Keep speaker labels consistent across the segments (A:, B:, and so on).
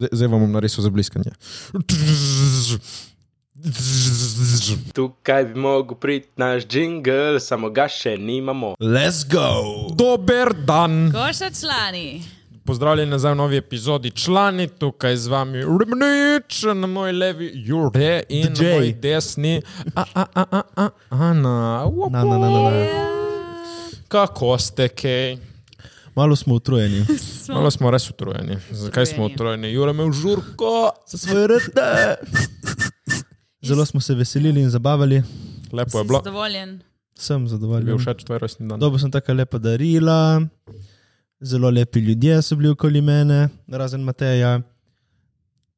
A: Zdaj- Zdaj vam bom narisal za bliskanje.
B: Tukaj bi mogel priti naš jingle, samo ga še nimamo.
A: Let's go! Dober dan!
C: Goša člani.
A: Pozdravljeni nazaj v novi epizodi člani, tukaj z vami Rimnič, na moji levi Jure in
D: DJ.
A: na moji desni a, a, a, a, a, Ana.
D: Na, na, na, na, na.
A: Kako ste, kaj?
D: Malo smo utrujeni.
A: Malo smo res utrujeni. Zakaj smo utrujeni? Jure me v žurko.
D: Za svoje rete. Zelo smo se veselili in zabavali.
A: Lepo je bilo.
C: zadovoljen.
D: Sem
A: Mi je
D: zadovoljen.
A: všeč tvoj rojstni dan.
D: Dobil sem taka lepa darila, zelo lepi ljudje so bili okoli mene, razen Mateja.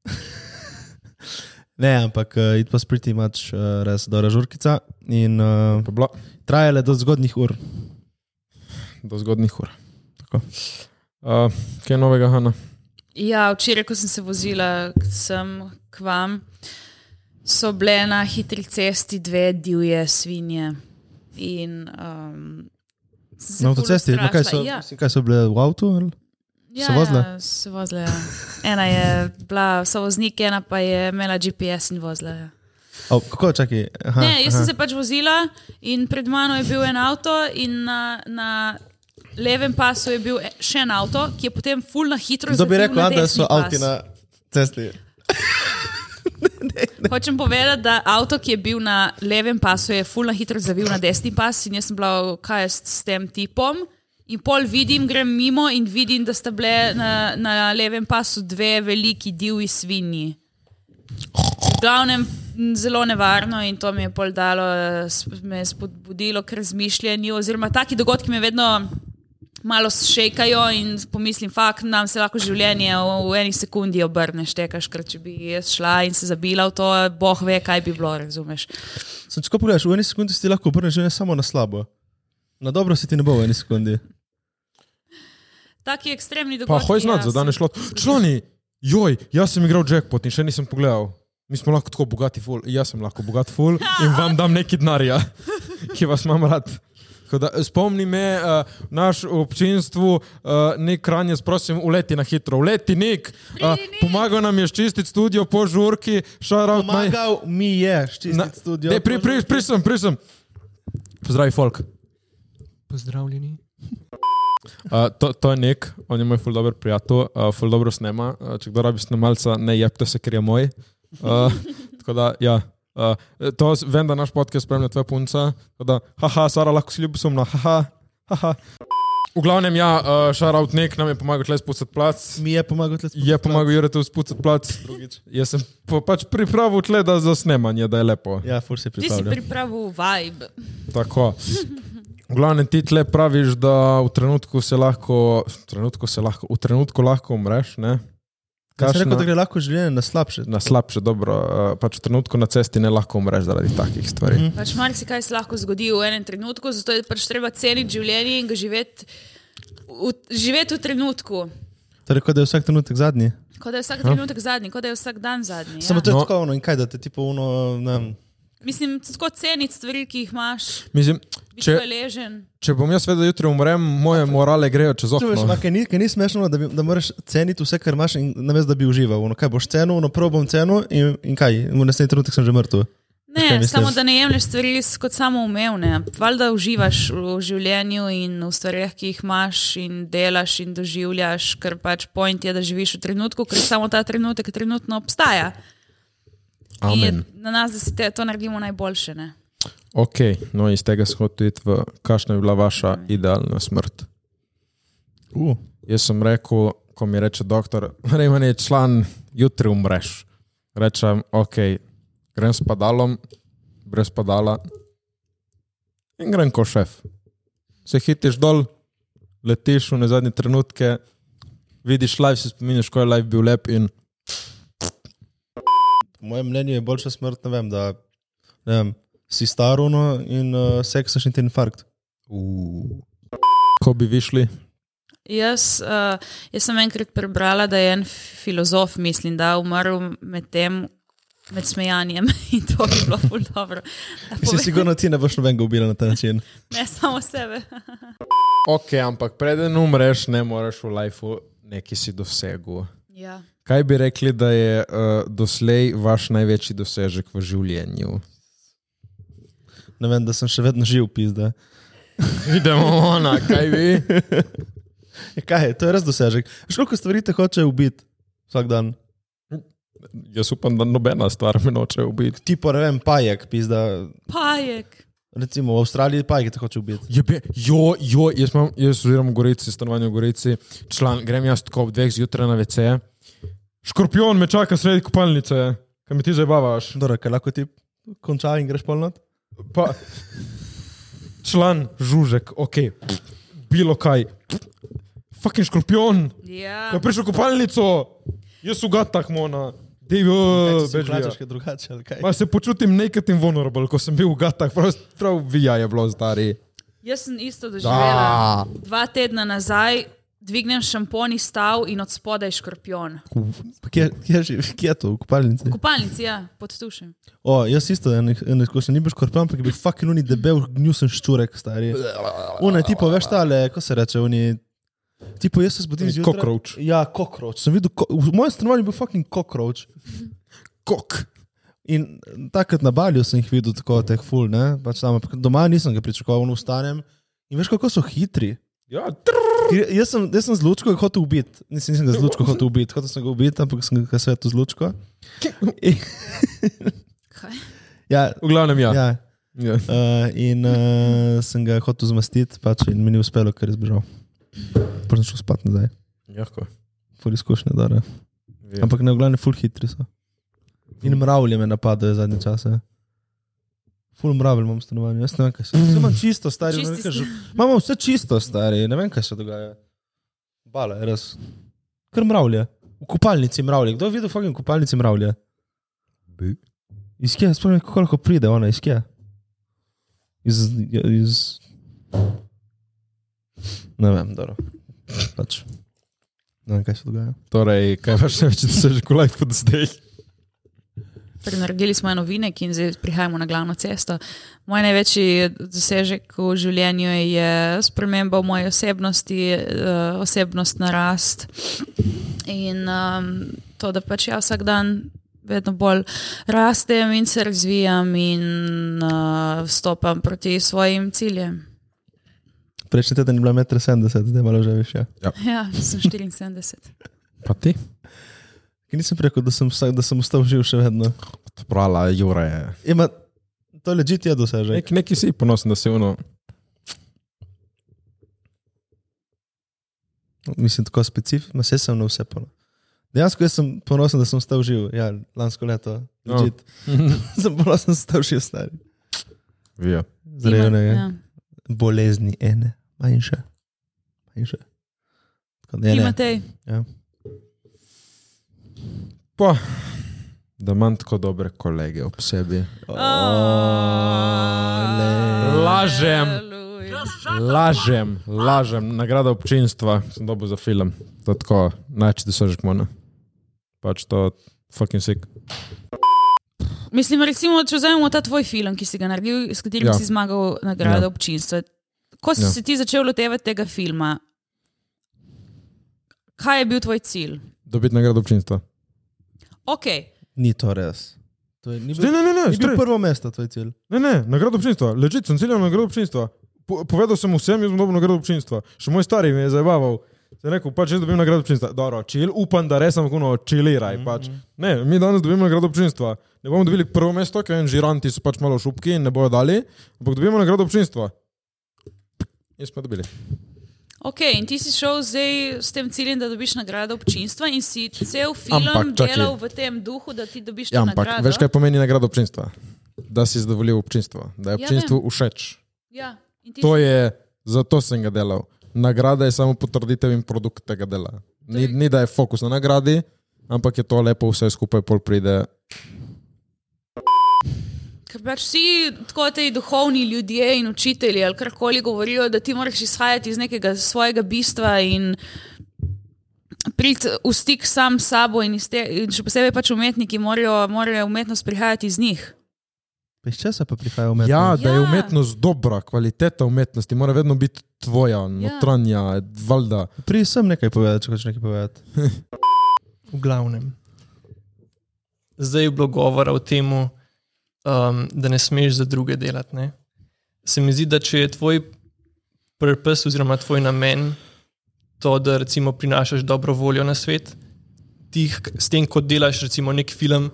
D: ne, ampak uh, it was pretty much uh, res dobra žurkica in uh,
A: bilo
D: trajale do zgodnih ur.
A: do zgodnih ur.
D: Tako.
A: Uh, kaj je novega, Hanna?
C: Ja, včeraj, ko sem se vozila sem k vam, so bile na hitri cesti dve divje svinje. In, um, sem se
D: Na avtocesti, no, kaj, so, ja. kaj so bile v avtu? ali?
C: Ja,
D: so vozile?
C: Ja, so vozile. Ja. Ena je bila sovoznik, ena pa je imela GPS in vozila. Ja.
D: O, kako čakaj? Aha,
C: Ne, jaz sem
D: aha.
C: se pač vozila in pred mano je bil en avto, in na, na levem pasu je bil še en avto, ki je potem full na hitro
D: Kdo bi rekel, da so
C: pas.
D: avti na cesti?
C: Hočem povedati, da avto, ki je bil na levem pasu, je full na hitro zavil na desni pas in jaz sem bila, kaj je s, tem tipom. In pol vidim, grem mimo in vidim, da sta bile na, na levem pasu dve veliki divji svinji. V glavnem zelo nevarno in to mi je pol dalo, me je spodbudilo k razmišljanju. Oziroma, taki dogodki me vedno malo šekajo in pomislim, fakt, nam se lahko življenje v, v eni sekundi obrne, štekaš, ker če bi jaz šla in se zabila v to, boh ve, kaj bi bilo, razumeš.
D: Sem, če ko pogledaš, v eni sekundi si ti lahko obrneš življenje samo na slabo. Na dobro se ti ne bo v eni sekundi.
C: Taki ekstremni
A: Pa
C: dogodki.
A: hoj znati,
C: ja,
A: za danes šlo. Člani, joj, jaz sem igral jackpot in še nisem pogledal. Mi smo lahko tako bogati ful, jaz sem lahko bogat ful in vam dam neki denarja, ki vas imam rad. Tako Da, spomni me, uh, naš občinstvu, uh, nek ranjec, prosim, uleti na hitro, uleti nek. Uh,
C: Nik.
A: pomagal nam je čistiti studio po žurki, šarav naj.
D: Pomagal mi je
A: Na-
D: čistiti studio.
A: Dej, pri, pri, pri sem, pri sem. Pozdravi, folk. Pozdravljeni. Uh, to, to je nek, on je moj ful dober prijatelj, uh, ful dobro snema. Uh, če kdo rabi snemalca, ne jebte se, ker je moj. Uh, tako da, ja. Uh, to vem, da naš podcast spremlja tvoja punca. Tako da, haha, Sara, lahko si ljubosumna, haha, haha. V glavnem, ja, uh, šaraut nek nam je pomagal tle spucati plac.
D: Mi je pomagal tle
A: Je pomagal Juretu spucati plac. Jaz sem pa, pač pripravil tle da za snemanje, da je lepo.
D: Ja, fur se
C: Ti si pripravil vibe.
A: Tako. V glavnem ti tle praviš, da v trenutku se lahko, v trenutku, se lahko, v trenutku lahko umreš, ne?
D: Kaj rekel, da gre lahko življenje na slabše?
A: Na slabše, dobro, eh, pač v trenutku na cesti ne lahko umreš zaradi takih stvari.
D: Mhm.
C: Pač marsikaj se lahko zgodi v enem trenutku, zato je pač treba ceniti življenje in ga živeti v, živeti v trenutku.
D: Torej, kot da je vsak trenutek zadnji.
C: Kot da je vsak trenutek zadnji, kot da je vsak dan zadnji.
D: Samo
C: Ja.
D: to je
A: No.
D: tako in kaj da te tipo ono, ne.
C: Mislim, tako ceniti stvari, ki jih imaš,
A: Mislim, če,
C: hvaležen.
A: če bom jaz vedel, da jutri umrem, moje morale grejo čez
D: Če veš,
A: okno.
D: ma, kaj ni, kaj ni smešno, da, bi, da moraš ceniti vse, kar imaš in namesto da bi užival. Ono, kaj boš cenil, no prav bom cenil in, in kaj, v naslednji trenutek sem že mrtev.
C: Ne, samo da ne jemliš stvari kot samoumevne. Valjda uživaš v življenju in v stvarih, ki jih imaš in delaš in doživljaš, ker pač point je, da živiš v trenutku, ker samo ta trenutek trenutno obstaja. In
A: Amen.
C: na nas, da si te, to naredimo najboljše. Ne?
A: Ok, no iz tega se hočete iti v kakšna je bila vaša idealna smrt.
D: Uh,
A: Jaz sem rekel, ko mi reče doktor, Rejman je član, jutri umreš. Rečem, ok, grem s padalom, brez padala in grem kot šef. Se hitiš dol, letiš v ne zadnje trenutke, vidiš live, si spomniš, ko je live bil lep in
D: po mojem mnenju je boljša smrt, ne vem, da ne vem, si staruno in uh, seksaš in ti infarkt.
A: ko bi višli.
C: Jaz, uh, jaz sem enkrat prebrala, da je en filozof, mislim, da je umrl med tem, med smejanjem in to bi bilo ful dobro.
D: Si sigurno ti ne boš nobenega ubila na ta način.
C: Ne samo sebe.
A: Ok, ampak preden umreš, ne moreš v lifeu neki si dosegel.
C: Ja.
A: Kaj bi rekli, da je uh, doslej vaš največji dosežek v življenju?
D: Ne vem, da sem še vedno živ, pizda.
A: Idemo ona, kaj vi?
D: Ja, kaj je, to je res dosežek. Veš, koliko stvari te hoče ubiti vsak dan?
A: Jaz upam, da nobena stvar me noče ubiti.
D: Tipo, ne vem, pajek, pizda.
C: Pajek.
D: Recimo v Avstraliji pajek te hoče ubiti.
A: Jebe, jo, jo, jaz imam, jaz oziroma v Gorici, stanovanje v Gorici, član, grem jaz tako ob dveh zjutraj na WC. Škorpion me čaka sredi kopalnice, kaj mi ti zabavaš.
D: Dobro, kaj lahko ti konča in greš polnot?
A: Pa, član, žužek, ok, bilo kaj. Fucking škorpion,
C: Ja.
A: je prišel v kopalnico, jaz sem ga tako mona. Dej,
D: Kaj si
A: več
D: plačaš, kaj drugače ali kaj?
A: Ma se počutim naked in vulnerable, ko sem bil v gatah, prav, prav vija je bilo stari.
C: Jaz sem isto doživela.
A: Da.
C: Dva tedna nazaj dvignem šampon iz stav in od spodaj škorpion.
D: Pa Kje, kje, je živ- kje je to, v kopalnici?
C: V Kupalnici, ja, pod tušem.
D: O, jaz isto, eno izkušnjo, ni bil škorpion, ampak je bil fucking uni debel, gnusen ščurek, stari. Una, tipo, veš tale, ko se reče, oni. Tipo, jaz se zbudim zjutraj.
A: cockroach.
D: Ja, cockroach. Sem videl, ko, v mojem stanovanju je bil fucking cockroach.
A: Kok.
D: In takrat na Balju sem jih videl tako, teh full, ne? Pač tam, doma nisem ga pričakoval, no vstanem. In veš, kako so hitri.
A: Ja, trrr.
D: Jaz sem, jaz sem z lučko hotel ubiti. Nisem, nisem ga z lučko hotel ubiti, hotel sem ga ubiti, ampak sem ga svetu z lučko.
C: Kaj?
D: ja,
A: v glavnem ja. ja.
D: ja. Uh, in uh, sem ga hotel zmastiti, pač, in mi ni uspelo, ker je zbežal. Potem šel spat nazaj,
A: Jahko.
D: ful izkušnje, da.
A: Ja.
D: Ampak ne, v glavnem, ful hitri so. In mravlje me napadajo zadnje čase. Ful mravlj imam v stanovanju, jaz ne vem, kaj se dogaja. Imam čisto, stari, ne vem, kaj že.
C: ste.
D: Imamo vse čisto, stari, ne vem, kaj se dogaja. Bala je res. Ker mravlje. V kupalnici mravlje. Kdo je videl fucking v kupalnici mravlje?
A: Bi.
D: Iz kje, spomnim, kako lahko pride ona, iz kje? Iz, iz... Ne vem, dobro. Pač. Ne vem, kaj se dogaja.
A: Torej, kaj vaš največji dosežek v life do zdaj?
C: Torej, naredili smo eno vinek in zdaj prihajamo na glavno cesto. Moj največji dosežek v življenju je sprememba v moji osebnosti, eh, osebnostna rast in um, to, da pač ja vsak dan vedno bolj rastem in se razvijam in uh, stopam proti svojim ciljem.
D: Prejšnji teden je bila 1,70 m, zdaj je malo že više.
C: Ja, sem 74.
A: Pa ti?
D: Ker nisem rekel, da sem, vsak, da sem ostal živ še vedno.
A: Prala, Jure je.
D: Ima, to je ležite je dosežek.
A: Nek, neki si ponosen, da si ono.
D: Mislim, tako specifično, vse sem na vse ponosen. Dejansko sem ponosen, da sem ostal živ. Ja, lansko leto.
A: No.
D: Legit. sem ponosen, da sem ostal živ stari.
A: Vija.
D: Zrejene je.
C: Ja.
D: Bolezni ene, manjše. manjše. Tako je ne.
C: Imatej.
D: Ja.
A: Pa, da imam tako dobre kolege ob sebi. Lažem. Lažem, lažem. Nagrada občinstva sem dobil za film. To je tako, največji dosežek mona. Pač to, fucking sick.
C: Mislim, recimo, če vzamemo ta tvoj film, ki si ga naredil, s katerim
A: Ja.
C: si zmagal nagrado
A: Ja.
C: občinstva. Ko si
A: ja.
C: se ti začel lotevati tega filma, kaj je bil tvoj cilj?
A: Dobiti nagrado občinstva.
C: Ok,
D: Ni to res. To je, ni
A: Ne,
D: bil,
A: ne, ne, ne,
D: ni bil prvo mesto, tvoj cilj.
A: ne, ne, nagrado občinstva. Ležite, sem ciljal na nagrado občinstva. Po, povedal sem vsem, jaz bom dobil nagrado občinstva. Še moj stari me je zabaval. Sem rekel, pač jaz dobim nagrado občinstva. Dobro, čil, upam, da res sem kuno čiliraj. Pač. Ne, mi danes dobimo nagrado občinstva. Ne bomo dobili prvo mesto, ker en žiranti so pač malo šupki in ne bojo dali, ampak dobimo nagrado občinstva. In smo dobili.
C: Ok, in ti si šel zdaj s tem ciljem, da dobiš nagrado občinstva in si cel film
A: Ampak,
C: ampak,
A: čakaj.
C: delal v tem duhu, da ti dobiš
A: Ja,
C: to
A: ampak
C: nagrado.
A: veš, kaj pomeni nagrado občinstva? Da si zadovoljil občinstvo, da je
C: Ja,
A: občinstvu
C: vem.
A: všeč.
C: Ja,
A: To
C: si-
A: je, zato sem ga delal. Nagrada je samo potrditev in produkt tega dela. Ni, ni da je fokus na nagradi, ampak je to lepo, vse skupaj pol pride.
C: Ker pač vsi tako ti duhovni ljudje in učitelji ali karkoli govorijo, da ti moraš izhajati iz nekega svojega bistva in priti v stik sam s sabo, in, iz te, in še posebej pač umetniki morajo, morajo umetnost prihajati iz njih.
D: Pa iz česa pa prihaja umetnost?
A: Ja, da je
C: Ja.
A: umetnost dobra, kvaliteta umetnosti mora vedno biti tvoja, notranja, valjda.
D: Pridi sem nekaj povedati, če hočeš nekaj povedati.
E: v glavnem. Zdaj je bilo govora o tem, um, da ne smeš za druge delati. Ne? Se mi zdi, da če je tvoj purpose oziroma tvoj namen to, da recimo prinašaš dobro voljo na svet, ti s tem, ko delaš recimo nek film,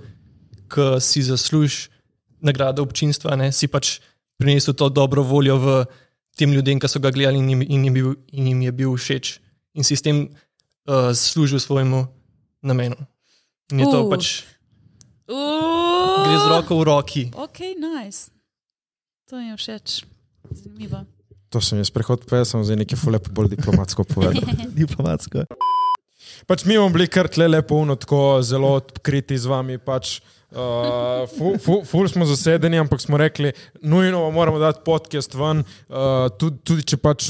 E: ki si zaslužiš nagrado občinstva, ne, si pač prinesel to dobro voljo v tem ljudem, ki so ga gledali in jim, in jim, bil, in jim je bil všeč, in si s tem uh, služil svojemu namenu. In je to
C: Uh.
E: Pač gre z roko v roki.
C: Ok, nice. To mi je všeč. Zanimivo.
A: To sem jaz prehod povedal, sem zdaj nekaj fulepo bolj diplomatsko povedal.
D: Diplomatsko.
A: Pač mi bomo bili kar tle lepo uno, tako zelo odkriti z vami. Pač, uh, ful, ful, ful smo zasedeni, ampak smo rekli, nujno moramo dati podcast ven, uh, tudi, tudi če pač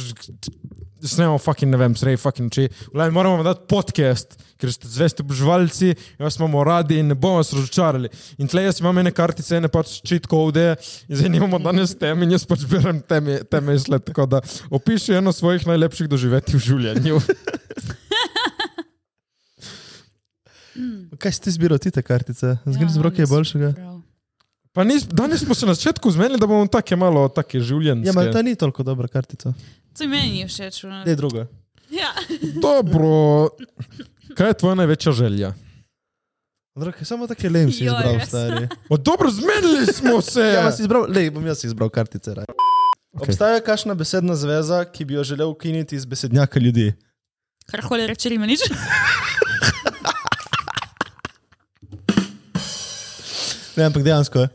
A: snemamo fucking, ne vem, srej fucking či. Vlaj, moramo vam dati podcast, ker ste zvesti oboževalci, vas imamo radi in ne bomo vas razočarali. In tle jaz imam ene kartice, ene pač cheat code in zdaj nimamo danes teme in jaz pač berem teme, teme izlet. Tako da opiši eno svojih najlepših doživetij v življenju.
D: Kaj si ti zbiral ti te kartice? Zgledaj
C: Ja,
D: zbral kaj
C: nisem
D: boljšega.
C: prav.
A: Pa nis, danes smo se na začetku zmenili, da bomo take malo take življenjske.
D: Ja, ampak ta ni toliko dobra kartica.
C: To meni ni všeč.
D: Ne, druga.
C: Ja.
A: Dobro. Kaj je tvoja največja želja?
D: Drage, samo take lem si
C: Joj,
D: izbral,
C: res.
D: stari.
A: O, dobro, zmenili smo se.
D: Ja, izbral, lej, bom jaz izbral kartice. Raj.
A: Ok.
D: Obstaja kakšna besedna zveza, ki bi jo želel ukiniti iz besednjaka ljudi?
C: Kar holi reče, ima nič.
D: Ne, ampak dejansko.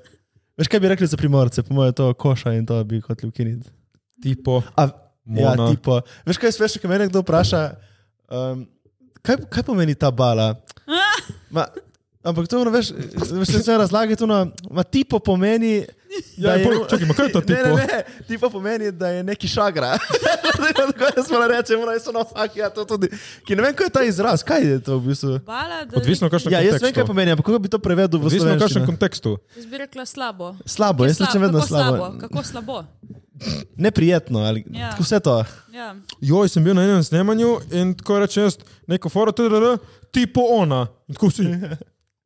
D: Veš, kaj bi rekli za primorce? Po mojem je to koša in to bi hoteli ukiniti.
A: Tipo,
D: A, ja,
A: Mona.
D: tipo. Veš, kaj je ko me nekdo vpraša, um, kaj, kaj pomeni ta bala? Ma, ampak to, ono, veš, veš, se ne razlagati, to, ma tipo pomeni.
A: Ja, pol- čakaj, ma kaj je to tipo?
D: Ne, ne, ne, tipo pomeni, da je neki šagra. Tako jaz moram reči, moram reči, no, fuck, ja, to tudi. Ki ne vem, kaj je ta izraz, kaj je to v bistvu.
C: Bala, da
A: odvisno v kakšnem
D: Ja, jaz vem, kaj pomeni, ampak kako bi to prevedel v
A: Odvisno v kakšnem
D: slovenščino?
A: kontekstu.
C: Jaz bi rekla slabo.
D: Slabo, jaz rečem vedno
C: slabo.
D: slabo.
C: Kako slabo.
D: Neprijetno, ali
C: Ja.
D: tako vse to.
C: Ja.
A: Joj, sem bil na enem snemanju in tako rečem neko foro, tdd, tipo ona. In tako si,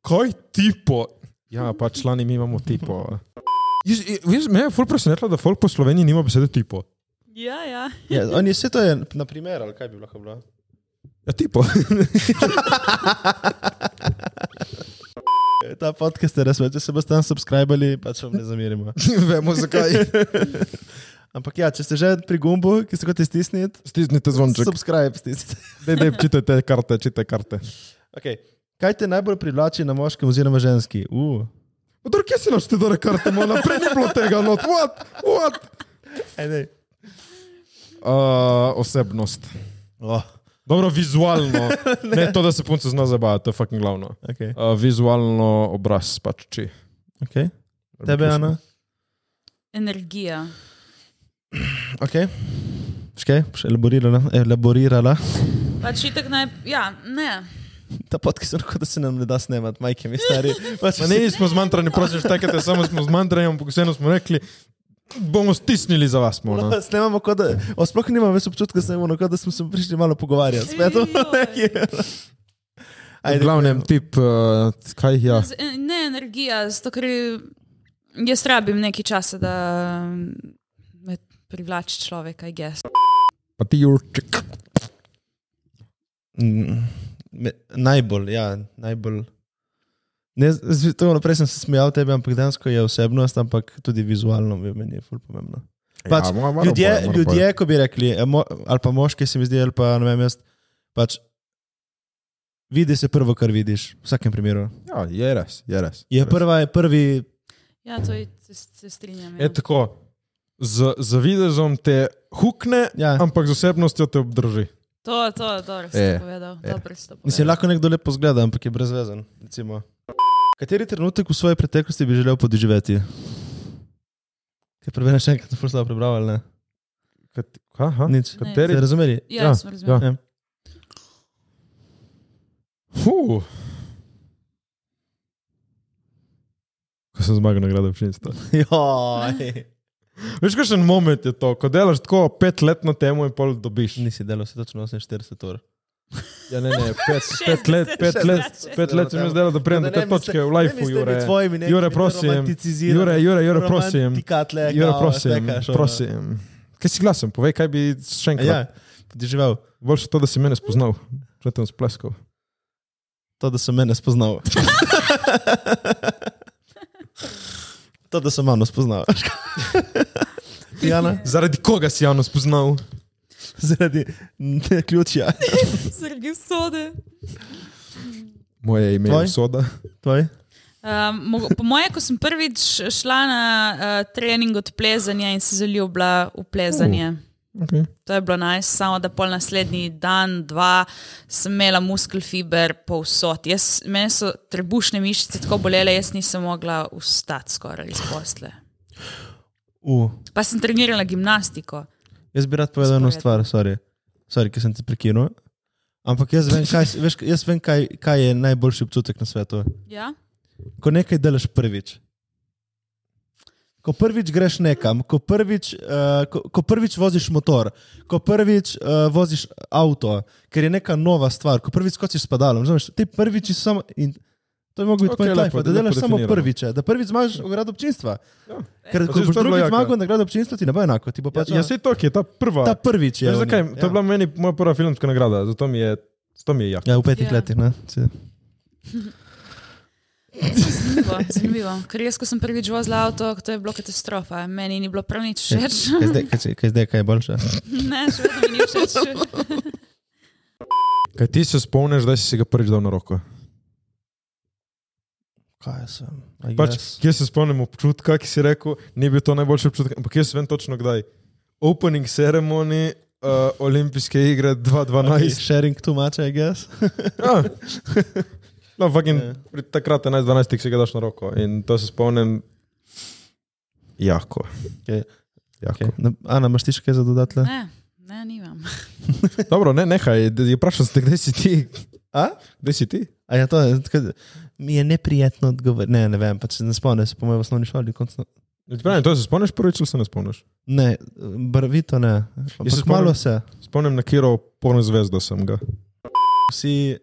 A: kaj tipo? Ja, pač člani mi imamo tipo. Me je ful presenetilo, da folk po Sloveniji nima besede tipo.
C: Ja, ja.
D: Ja, on je vse to je, na primer, ali kaj bi lahko bilo?
A: Ja, tipo.
D: Ta podcast je res, če se boste tam subskrbali, pač vam ne zamerimo.
A: Vemo zakaj.
D: Ampak ja, če ste že pri gumbu, ki ste kot stisniti,
A: Stisnite zvonček.
D: subscribe stisnite.
A: Dej, dej, čitajte karte, čitajte karte.
D: Okay. Kaj te najbolj privlači na moškem oziroma ženski? Uh.
A: Odor, kje si naštel tore karte, malo naprej ni bilo tega, no, what, what?
D: Ajde.
A: Uh, osebnost.
D: Oh,
A: Dobro, vizualno. ne to, da se punce zna zabavati, to je fucking glavno.
D: okay.
A: Uh, vizualno obraz pač či.
D: Okay. Tebe, Ana?
C: Energija.
D: Okay. Škaj, še elaborirala. elaborirala.
C: Pač itak naj. Ja, ne.
D: Ta podcast je tako, da se nam ne da snemati, majke mi stari. Pač,
A: ne, nismo zmantrani, prosim, štekajte, samo smo zmantrani, ampak vseeno smo rekli, bomo stisnili za vas. No.
D: Snemamo kot da, o, sploh nimam več občutka, snemamo, kot da smo se prišli malo pogovarjati. Spet,
C: Ejoj.
A: V glavnem, tip, uh, kaj ja.
C: Z- Ne energija, zato ker jaz rabim nekaj časa, da me privlači človek, aj gess.
A: Pa ti Jurček.
D: Mm, najbolj, ja, najbolj. Ne, z, to naprej sem se smejal tebi, ampak dejansko je osebnost, ampak tudi vizualno mi meni je ful pomembno. Pač,
A: Ja, mora- mora
D: ljudje,
A: boje, mora
D: ljudje, ko bi rekli, eh, mo, ali pa moški se mi zdi, ali pa ne vem jaz, pač vidi se prvo, kar vidiš, v vsakem primeru.
A: Ja, je res, je res.
D: Je
A: res.
D: prva, je prvi,
C: Ja, to je, se, strinjam.
A: Je
C: Ja.
A: tako, z, z videzom te hukne,
D: ja.
A: ampak z osebnostjo te obdrži.
C: To, to, dobro si to povedal.
A: je.
C: Dobro si to
D: Mislim,
C: povedal.
D: lahko nekdo lepo zgleda, ampak je brezvezen. Recimo. Kateri trenutek v svoji preteklosti bi želel podživeti? Kaj prebereš še enkrat, slabo prebral ali ne?
A: Kat, aha,
D: Nič.
C: Ne.
A: kateri?
D: Ste razumeli?
C: Ja,
A: Ja,
C: smo razumeli.
A: ja. Huh. Ko sem zmagal nagrado občinstva.
D: Joj.
A: Veš, kakšen moment je to, ko delaš tako pet let na temo in pol dobiš.
D: Nisi delal, si točno 48 ur.
A: Ja, ne, ne, pet, pet let, pet let, pet let se mi zdelo, da pridem do te točke v lifeu, Jure. Jure, prosim. Jure, Jure, Jure, prosim. Jure, prosim, prosim. Kaj si glasen, povej, kaj bi še enkrat.
D: Ja, ti živel.
A: Boljše to, da si mene spoznal, že tam spleskal.
D: To, da sem mene spoznal. to, da sem mano spoznal. Jana,
A: Zaradi koga si javno spoznal?
D: zaradi ne, ključja.
C: Zaradi usode.
A: Moje ime
D: Tvoj?
A: je Soda.
D: Tvoj?
C: Um, po moje, ko sem prvič šla na uh, trening od plezanja in se zaljubila v plezanje.
A: Okay.
C: To je bilo najs, samo da pol naslednji dan, dva, sem imela muskel fiber povsod. Jaz, mene so trebušne mišice tako bolele, jaz nisem mogla vstati skoraj iz posle.
D: Uh,
C: Pa sem trenirala gimnastiko.
D: jaz bi rad povedal eno stvar, sorry. sorry, ki sem te prekinil. Ampak jaz vem, kaj, veš, jaz vem kaj, kaj je najboljši občutek na svetu.
C: Ja?
D: Ko nekaj delaš prvič. Ko prvič greš nekam, ko prvič, uh, ko, ko prvič voziš motor, ko prvič uh, voziš avto, ker je neka nova stvar, ko prvič skočiš s padalom, razumeš, ti prvič si samo in to je mogoče biti okay,
A: lepo,
D: life, da delaš samo prvič, da prvič zmagaš nagrado občinstva.
A: Ja.
D: Ker
A: Pa
D: ko boš
A: jaka.
D: zmagal nagrado občinstva, ti ne bo enako, ti bo
A: Ja,
D: pač
A: ja, sej to, je ta prva.
D: ta prvič. Je,
A: Veš, zakaj?
D: oni,
A: To je bila meni moja prva filmska nagrada, zato mi je, zato mi je jak.
D: Ja, v petih
C: Ja.
D: letih. Ne?
C: Zanimivo, zanimivo. Ker jaz, ko sem prvič vozila avto, to je bilo katastrofa. Meni ni bilo prav nič všeč.
D: Kaj zdaj, kaj, kaj zdaj, kaj je boljše?
C: ne, še vedno mi ni všeč.
A: Kaj ti se spomniš, da si si ga prvič dal na roko?
D: Kaj sem?
A: Pač, kje se spomnim občutka, ki si rekel, ni bil to najboljši občutek, ampak jaz vem točno kdaj. Opening ceremony, uh, olimpijske igre 2012.
D: Sharing too much, I guess.
A: Ja. No, fucking,
D: Ja.
A: pri takrat 11-12 si ga daš na roko in to se spomnim jako.
D: Okay.
A: jako.
D: Okay. Ana, imaš ti še kaj za dodati?
C: Ne, ne, nimam.
A: Dobro, ne, nehaj, sem te, kdaj si ti.
D: A?
A: Kdaj si ti?
D: A je to, tako, mi je neprijetno odgovoriti. Ne, ne vem, pač se ne spomnim, se po mojem v osnovni šoli. Končno.
A: Ja, ti Pravim, to se spomniš prvič ali se ne spomniš?
D: Ne, barvito ne.
A: Se
D: Ampak
A: spomnim-
D: malo se.
A: Spomnim na kiro porno zvezdo sem ga.
D: Vsi,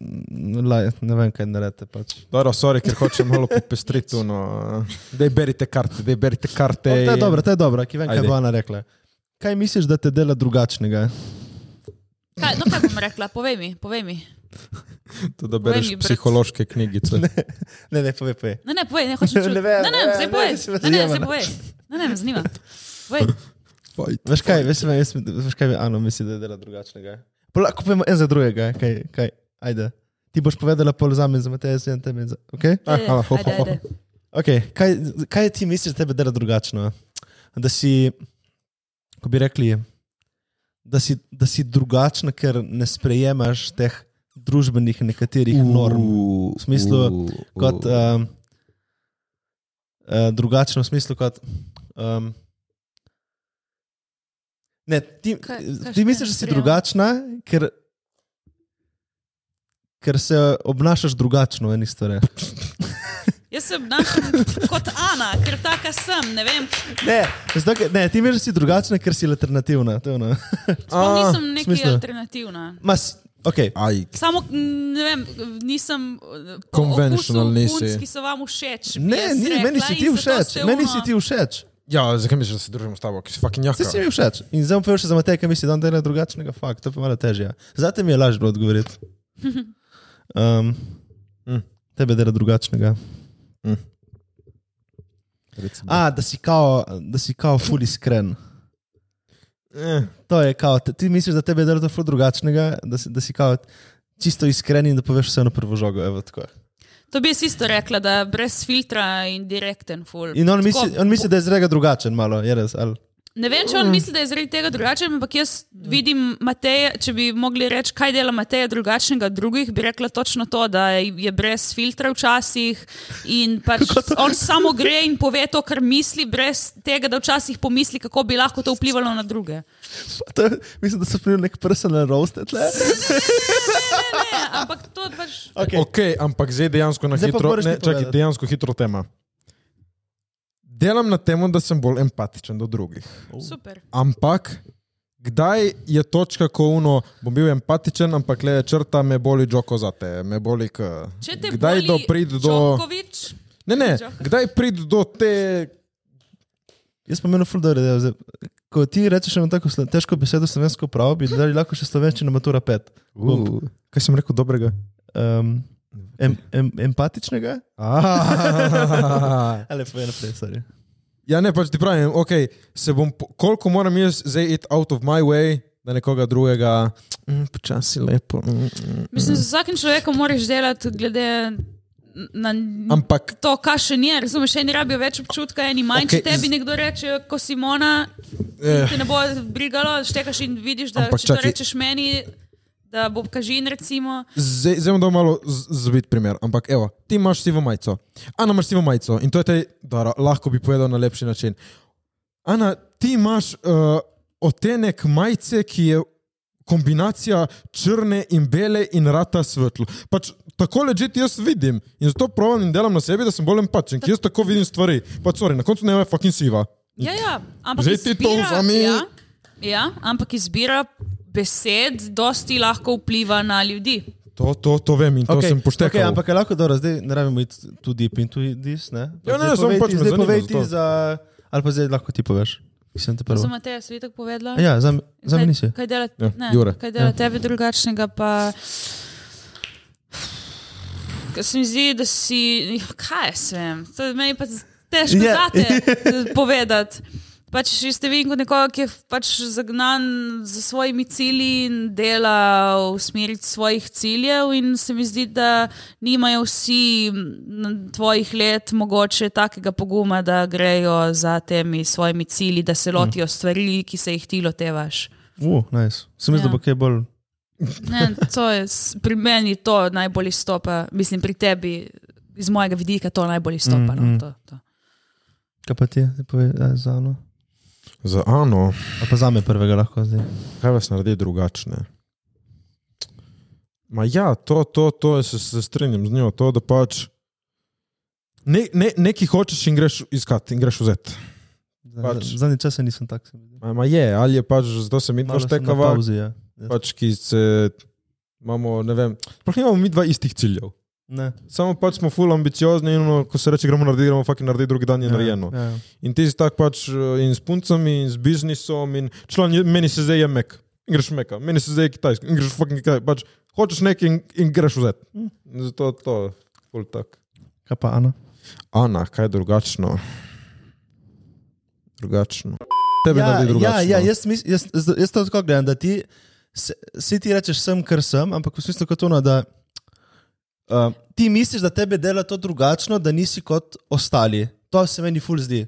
D: mm, laj, ne vem, kaj naredite. Pač.
A: Dobro, sorry, ker hočem malo popestriti. No. Dej berite karte, dej berite karte.
D: To je dobro, to je dobro, ki vem, kaj
A: Ajde.
D: bo Ana rekla. Kaj misliš, da te dela drugačnega?
C: Kaj, no, kaj bom rekla? Povej mi, povej mi.
A: To, da bereš
C: mi,
A: psihološke knjigice.
D: Ne, ne, povej, povej.
C: Ne, ne, povej, ne hočem čuti.
D: Ne vem,
C: ne, ne,
D: ne,
C: zdaj
D: ne,
C: povej.
D: si me
C: Ne, ne,
D: zanima,
C: zdaj
D: ne.
C: povej. Ne, ne, me zanima. Povej.
A: Fight.
D: Veš kaj, veš, veš, veš kaj bi Ana misli, da dela drugačnega? Lahko povemo en za drugega. Kaj, kaj, ajde. Ti boš povedala pol za me, za Mateja, za tebe. Za, okay?
A: Ah, hvala, ho,
C: Ajde,
A: ho, ho.
C: ajde.
D: Okay. Kaj, kaj ti misliš, da tebe dela drugačno? Da si, ko bi rekli, da si, da si drugačna, ker ne sprejemaš teh družbenih nekaterih norm. V smislu, kot um, uh, drugačno, v smislu kot. Um, ne, ti,
C: Kaj- kaj
D: ti misliš, da si
C: sprejemam?
D: drugačna, ker, ker se obnašaš drugačno v eni stvari.
C: Jaz se obnašam kot Ana, ker taka sem, ne vem.
D: Ne, zato, ker- ne, ti veš, da si drugačna, ker si alternativna.
C: Sploh nisem neki
D: smislu.
C: alternativna.
D: Mas, okay.
A: Aj,
C: Samo, ne vem, nisem
A: nisi.
C: punc, ki so vam všeč.
D: Ne, ni,
C: rekla,
D: meni si ti všeč, meni si ti všeč.
A: Ja, zakaj misliš, da se družimo s tabo, ki si fucking jaka?
D: Ti si mi všeč. In zdaj povedal še za Matej, kaj misli, da on dela drugačnega, fakt, to je pa malo težje. Zate mi je lažje bilo odgovoriti. Um,
A: Mm.
D: Tebe dela drugačnega.
A: Recimo.
D: A, da si kao, da si kao ful iskren.
A: Eh,
D: To je kao, ti misliš, da tebe dela to ful drugačnega, da si, da si kao čisto iskren in da poveš vse na prvo žogo. Evo, tako.
C: To bi jaz isto rekla, da brez filtra in direkten full.
D: in on
C: Tako,
D: misli, on misli, da je zrega drugačen, malo, je res. Ali?
C: Ne vem, če on misli, da je zaradi tega drugačen, ampak jaz vidim Mateja, če bi mogli reči, kaj dela Mateja drugačnega od drugih, bi rekla točno to, da je brez filtra včasih in pač on samo gre in pove to, kar misli, brez tega, da včasih pomisli, kako bi lahko to vplivalo na druge.
D: To, je- mislim, da so sprejeli nek personal roast. tle.
C: Ne, ampak to pač.
D: Okay.
A: ok, ampak zdaj dejansko na
D: Zdaj
A: hitro, ne, čakaj, dejansko hitro tema. Delam na tem, da sem bolj empatičen do drugih.
C: Super.
A: Ampak kdaj je točka, ko uno, bom bil empatičen, ampak le črta me boli džoko za te, me boli k.
C: Če te
A: Kdaj do pridi do.
C: Djokovic,
A: Ne, ne, kdaj pridi do te.
D: Jaz pa menim ful dobro, da je. Ko ti rečeš eno tako težko besedo slovensko prav, bi dali lahko še slovenščina matura 5.
A: Uh, kaj sem rekel dobrega?
D: Um, em, em, empatičnega? Ali pa je naprej, sorry.
A: Ja, ne, pač ti pravim, okay, se bom, koliko moram jaz zdaj iti out of my way, da nekoga drugega, mm, počasi lepo. Mm, mm.
C: Mislim, z vsakim človekom moraš delati glede na
A: Ampak
C: to, kaj še ni. Razumeš, eni rabijo več občutka, eni manj. Okay, Če tebi nekdo reče, ko Simona,
A: Eh.
C: te ne bo brigalo, štekaš in vidiš, da
A: Ampak
C: če to
A: čakaj.
C: rečeš meni, da bo kažin, recimo.
A: zdaj bom malo z- zvit primer. Ampak evo, ti imaš sivo majico, Ana imaš sivo majico in to je te, da lahko bi povedal na lepši način. Ana, ti imaš uh, otenek majice, ki je kombinacija črne in bele in rata svetlo. Pač tako ležite jaz vidim in zato pravim in delam na sebi, da sem bolj empatičen, ker jaz tako vidim stvari. Pač, sorry, na koncu ne je fucking siva.
C: Ja, ja, ampak
A: Zdaj ti to vzemi.
C: Ja, ja, ampak izbira besed dosti lahko vpliva na ljudi.
A: To, to, to vem in to okay, sem poštekal.
D: Okay, ampak je lahko dobro, zdaj ne rabimo iti tu deep into this. Ne?
A: Ja, ne, samo
D: povej
A: pač
D: ti-
A: me
D: Zdaj
A: zanima
D: povej ti za. Ali pa zdaj lahko ti poveš. Sem te prvo.
C: Jaz bi tako povedala?
D: Ja, za, za me nisi.
C: Kaj dela,
A: Ja,
C: ne, kaj dela ja. tebe drugačnega? Pa, Ker se mi zdi, da si. Kaj jaz vem? To je meni pa težko
D: Ja.
C: yeah. zate povedati. Pač ste vi kot nekoga, ki je pač zagnan za svojimi cilji in dela v smeri svojih ciljev, in se mi zdi, da nimajo vsi tvojih let mogoče takega poguma, da grejo za temi svojimi cilji, da se lotijo stvari, ki se jih ti lotevaš.
D: Uh, nice. Sem mislil,
C: Ja.
D: da bo kaj bolj.
C: Ne, to je, pri meni to najbolj izstopa, mislim, pri tebi, iz mojega vidika, to najbolj izstopa.
D: Mm, mm.
C: No, to, to.
D: Kaj pa ti, povej ja, za Ano?
A: Za Ano,
D: Ali pa za me prvega lahko zdaj.
A: kaj vas naredi drugačne? Ma ja, to, to, to se, se strinjam z njo, to, da pač ne, ne, nekaj hočeš in greš iskat in greš vzeti. Pač.
D: Zadnji čas nisem tak.
A: Ma, ma je, ali je pač zato se mi
D: na
A: štekava,
D: pauzi, ja. Ja.
A: pač ki se imamo, ne vem, sploh nimamo mi dva istih ciljev.
D: Ne.
A: Samo pač smo full ambiciozni in ono, ko se reče, gremo narediti, gremo fucking narediti, drugi dan je narejeno.
D: Ja, ja.
A: In ti si tak pač eh, in s puncami, in s biznisom, in član, meni se zdaj je mek, in greš meka, meni se zdaj je kitajski, in greš fucking kitajski. Pač hočeš nekaj in, in greš vzeti. In Zato to je full tak.
D: Kaj pa Ana?
A: Ana, kaj je drugačno? Drugačno. Tebe
D: ja,
A: naredi drugačno.
D: ja, ja, jaz, mis, jaz, jaz, jaz to tako gledam, da ti, si ti rečeš sem, ker sem, ampak v smislu kot ono, da uh, ti misliš, da tebe dela to drugačno, da nisi kot ostali. To se meni ful zdi.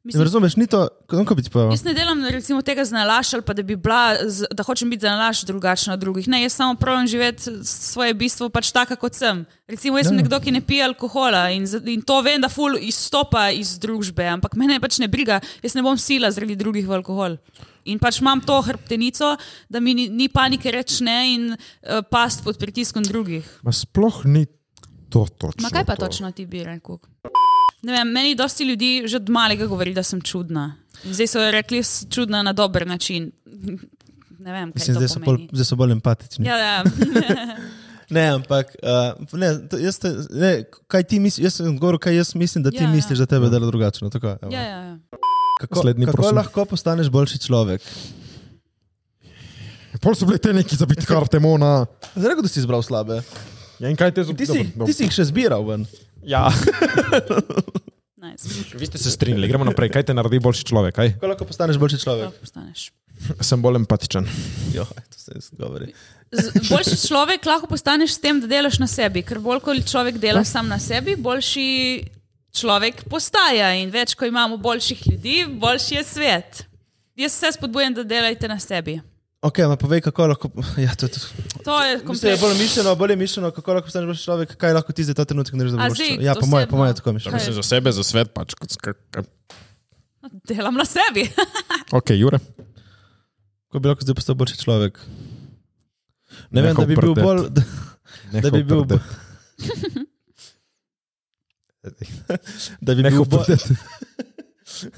D: Ne
C: Mislim,
D: razumeš, ni to, kako bi ti povedal.
C: Jaz ne delam recimo, tega za nalaš ali pa da bi bila, da hočem biti za nalaš drugačna od drugih. Ne, jaz samo pravim živeti svoje bistvo pač taka, kot sem. Recimo, jaz sem
D: Ja.
C: nekdo, ki ne pije alkohola in, in to vem, da ful izstopa iz družbe, ampak mene pač ne briga, jaz ne bom sila zaradi drugih v alkohol. In pač imam to hrbtenico, da mi ni, ni panike reči ne in uh, past pod pritiskom drugih.
A: Ma sploh ni to točno.
C: Ma kaj pa
A: to.
C: točno ti bi rekel? Ne vem, meni dosti ljudi že od malega govori, da sem čudna. In zdaj so rekli, da sem čudna na dober način. Ne vem, kaj
D: Mislim,
C: to
D: zdaj so, bolj,
C: pomeni.
D: zdaj so bolj empatični.
C: Ja, ja.
D: Ne, ampak uh, ne, to, jaz te, ne, kaj ti misliš, jaz sem govoril, kaj jaz mislim, da ti
C: Ja, ja.
D: misliš, da tebe dela drugačno. Tako, evo.
C: ja, ja, ja.
D: Kako,
A: Naslednji,
D: kako
A: prosim.
D: lahko postaneš boljši človek?
A: Pol so bili te neki zabiti karte, mona.
D: Zdaj da si izbral slabe.
A: Ja, in kaj te
D: Ti si, ti si jih še zbiral ven.
A: Ja.
C: Nice.
A: Vi ste se strinjali, gremo naprej. Kaj te naredi boljši človek? Kaj?
D: Kako lahko postaneš boljši človek?
C: Lahko postaneš.
A: Sem bolj empatičen.
D: Jo, to se jaz govori.
C: Z- Boljši človek lahko postaneš s tem, da delaš na sebi. Ker bolj, ko človek dela sam na sebi, boljši človek postaja. In več, ko imamo boljših ljudi, boljši je svet. Jaz vse spodbujam, da delajte na sebi.
D: Ok, ma povej, kako lahko. Ja, to, to.
C: To je
D: Mislim, je
C: kompleksno.
D: bolj mišljeno, bolj je mišljeno, kako lahko postaneš boljši človek, kaj lahko ti zdaj ta trenutek narediš, da
C: A
D: boš boljši človek. Ja, po moje, po
C: osebno?
D: moje tako mišljeno.
C: Kaj?
A: za sebe, za svet pač. k-
C: Delam na sebi.
A: Ok, Jure.
D: Kako bi lahko zdaj postal boljši človek? Ne vem,
A: Nehal
D: da bi bil
A: prdet.
D: bolj. Da, da bi bil bolj. Da bi bil
A: Nehal
D: bolj.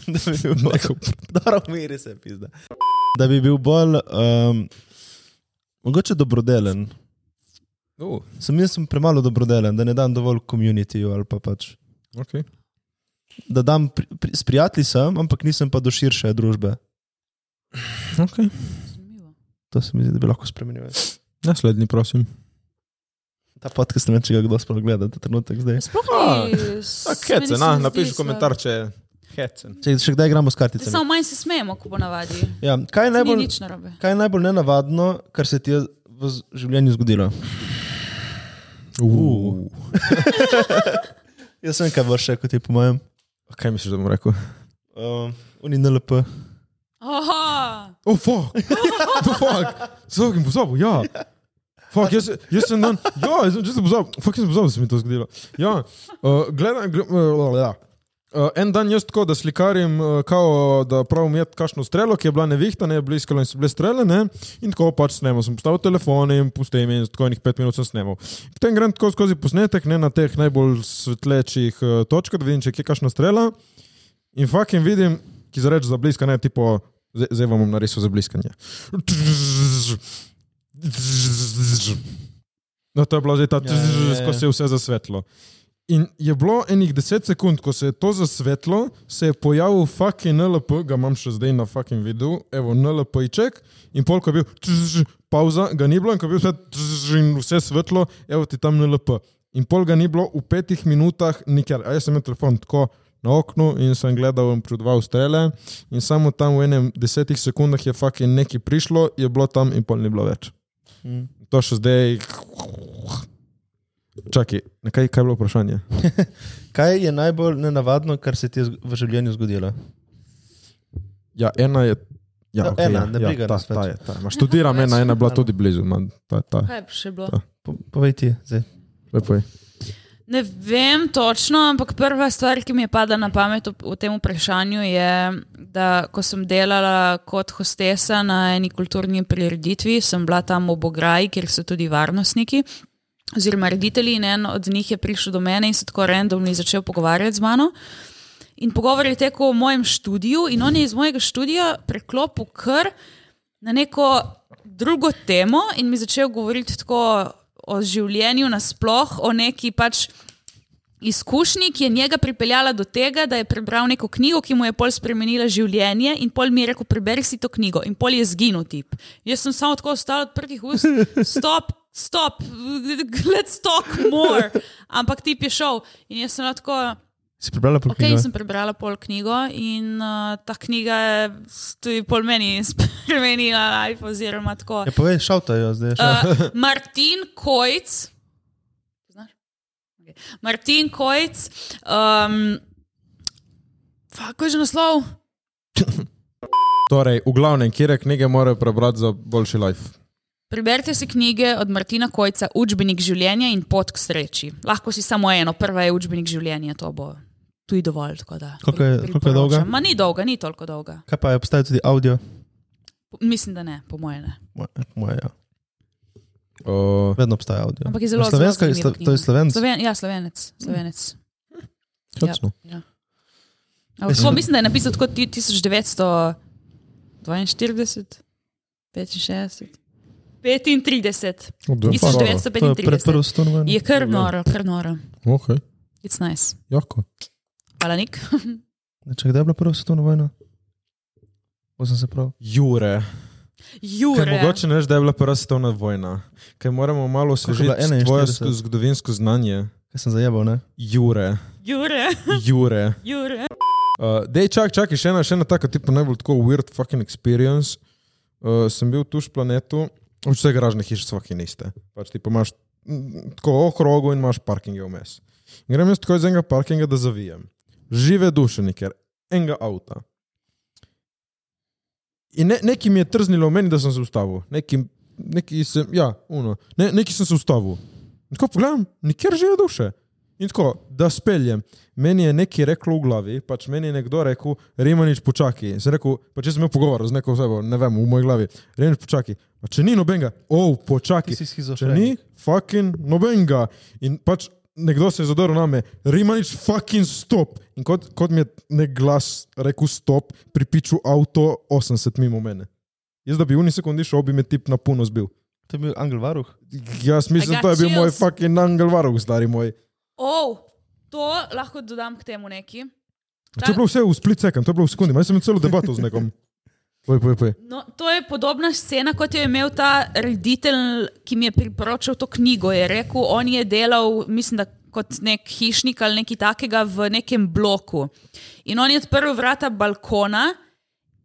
D: Da bi bil bolj. Dobro, umiri se, pizda. Da bi bil bolj, um, mogoče dobrodelen.
A: Uh,
D: Sem jaz sem premalo dobrodelen, da ne dam dovolj komunitiju ali pa pač.
A: okay.
D: Da dam, pri, pri, s prijatelji sem, ampak nisem pa do širše družbe.
A: Okay.
D: To se mi zdi, da bi lahko spremenil.
A: Naslednji, prosim.
D: Ta podcast ne vem, če ga kdo sploh gleda, ta trenutek zdaj.
C: Sploh meni se
A: na,
C: ne
A: napiši komentar, če je hecen.
D: Če še kdaj igramo s karticami.
C: Samo manj se smejemo, ko ponavadi.
D: Ja, kaj, je najbolj, kaj je najbolj nenavadno, kar se ti je v življenju zgodilo?
A: Uh.
D: Jaz sem kaj boš rekel, ti po mojem.
A: Kaj misliš, da bom rekel?
D: Um, Uni NLP.
C: Aha!
A: Oh, fuck! The fuck! Zelo sem pozabil, ja. Fuck, jaz, jaz sem dan, ja, jaz sem, sem pozabil, fuck, jaz sem pozabil, da se mi to zgodilo. Ja, uh, gledam, gl uh, ja. Uh, en dan jaz tako, da slikarim, uh, kao, da pravim jet kakšno strelo, ki je bila nevihta, ne, bliskalo in so bile strele, ne, in tako pač snemal. Sem postavil telefon in pustil in tako enih pet minut sem snemal. Potem grem tako skozi posnetek, ne, na teh najbolj svetlečih uh, točkah, da vidim, če je kakšna strela. In fucking vidim, ki zareč za bliska, ne, tipo, zdaj zdaj vam bom narisal za bliskanje. No, to je bilo že ta,
D: Ja, ja, ja.
A: ko se je vse zasvetlo. In je bilo enih 10 sekund, ko se je to zasvetlo, se je pojavil fucking NLP, ga imam še zdaj na fucking videu, evo NLP-ček, in polk je bil, tš, pauza, ga ni bilo, in ko je bil vse, tš, in vse svetlo, evo ti tam NLP. In pol ga ni bilo v petih minutah nikjer. A jaz sem imel telefon tako na oknu in sem gledal in predval strele, in samo tam v enem desetih sekundah je fucking nekaj prišlo, je bilo tam in pol ni bilo več.
D: Mm.
A: To še zdaj. Čakaj, na kaj, kaj je bilo vprašanje?
D: Kaj je najbolj nenavadno, kar se ti je v življenju zgodilo?
A: Ja, ena je. Ja,
D: Ja,
A: okay,
D: ena,
A: ja,
D: ne
A: ja,
D: briga
A: ta,
D: nas več.
A: ta je, ta. Ma, študiram ena, ena je bila tudi blizu. Man, ta, ta.
C: Kaj je še bilo?
A: Ta.
D: Po, povej ti, zdaj.
A: Lepo je.
C: Ne vem točno, ampak prva stvar, ki mi je padla na pamet v, v tem vprašanju, je, da ko sem delala kot hostesa na eni kulturni prireditvi, sem bila tam ob ograji, kjer so tudi varnostniki. Oziroma, reditelji, in en od njih je prišel do mene in se tako randomno začel pogovarjati z mano. In pogovor je tekel o mojem študiju, in on je iz mojega študija preklopil kar na neko drugo temo in mi začel govoriti tako o življenju nasploh, o neki pač izkušnji, ki je njega pripeljala do tega, da je prebral neko knjigo, ki mu je pol spremenila življenje, in pol mi je rekel: Preberi si to knjigo, in pol je zginil tip. Jaz sem samo tako ostal odprtih ust, stop, stop, let's talk more. Ampak tip je šel in jaz sem bila tako.
D: Si prebrala po
C: Ok,
D: knjigo?
C: sem prebrala pol knjigo in uh, ta knjiga je tudi pol meni spremenila life, oziroma tako.
D: Ja, povej, šaltajo zdaj. Šal.
C: Uh, Martin Kojc. Poznaš? Okay. Martin Kojc. Um, Kako je že naslov?
A: Torej, v glavnem, kje knjige morajo prebrati za boljši life?
C: Preberite si knjige od Martina Kojca, Učbenik življenja in Pot k sreči. Lahko si samo eno, prva je Učbenik življenja, to bo tudi dovolj. tako da
D: Koliko je-
C: pri-
D: je dolga?
C: Ma ni dolga, ni toliko dolga.
D: Kaj pa je, obstaja tudi avdio?
C: Mislim, da ne, po moje ne.
D: Moje, moje ja.
A: Uh,
D: Vedno obstaja avdio.
C: Ampak je zelo
D: Slovenska, je slo, to je slovenc.
C: Sloven, ja, slovenec. slovenec.
A: Točno.
C: Ja. Ampak tako, mislim, da je napisal tako ti- 1942, 65, 35.
A: Oh, da je
C: Tisoč
A: pa
C: devetsto-
D: To je pred prvo
C: 135.
D: svetovno vojno.
C: Je kar noro, kar noro.
A: Ok,
C: It's nice.
A: jako.
C: Hvala, Nik.
D: Če kdaj je bila prva svetovna vojna? Osem se prav.
A: Jure.
C: Jure.
A: Kaj, mogoče ne veš, da je bila prva svetovna vojna. Kaj moramo malo osvežiti
D: bila? 41?
A: tvoje sk- zgodovinsko znanje.
D: Kaj sem zajebal, ne?
A: Jure.
C: Jure.
A: Jure.
C: Jure.
A: Uh, dej, čak, čakaj, še ena, še ena taka, tipa najbolj tako weird fucking experience. Uh, sem bil tu v planetu, vse garažne hiše so fucking iste. Pač ti pa imaš mm, tako okrogo in imaš parkinge vmes. In grem jaz tako iz enega parkinga, da zavijem. Žive duše, ker enega avta. In ne, neki mi je trznilo v meni, da sem se ustavil. Neki, neki sem, ja, uno, ne, neki sem se ustavil. In tako pogledam, nikjer žive duše. In tako, da speljem. Meni je nekaj reklo v glavi, pač meni je nekdo rekel, Rimanič počakaj. Sem rekel, pač jaz sem imel pogovor z neko osebo, ne vem, v moji glavi. Rimanič počakaj. Pa če ni nobenega, oh, počakaj.
D: Ti si
A: Če ni fucking nobenega. In pač nekdo se je zadoril name, Rimanič fucking stop. In kot, kot mi je nek glas rekel stop, pripiču avto 80 mimo mene. Jaz, da bi v uni sekundi šel, bi me tip na puno zbil.
D: To je bil Angel Varuh.
A: Jaz mislim, to je bil moj fucking angel varuh, stari moj.
C: Oh, to lahko dodam k temu neki.
A: To je bilo vse v split second, to je bilo v sekundi, imel sem celo debato z nekom. Poj, poj, poj.
C: No, to je podobna scena, kot jo je imel ta reditelj, ki mi je priporočil to knjigo. Je rekel, on je delal, mislim, da kot nek hišnik ali nekaj takega v nekem bloku. In on je odprl vrata balkona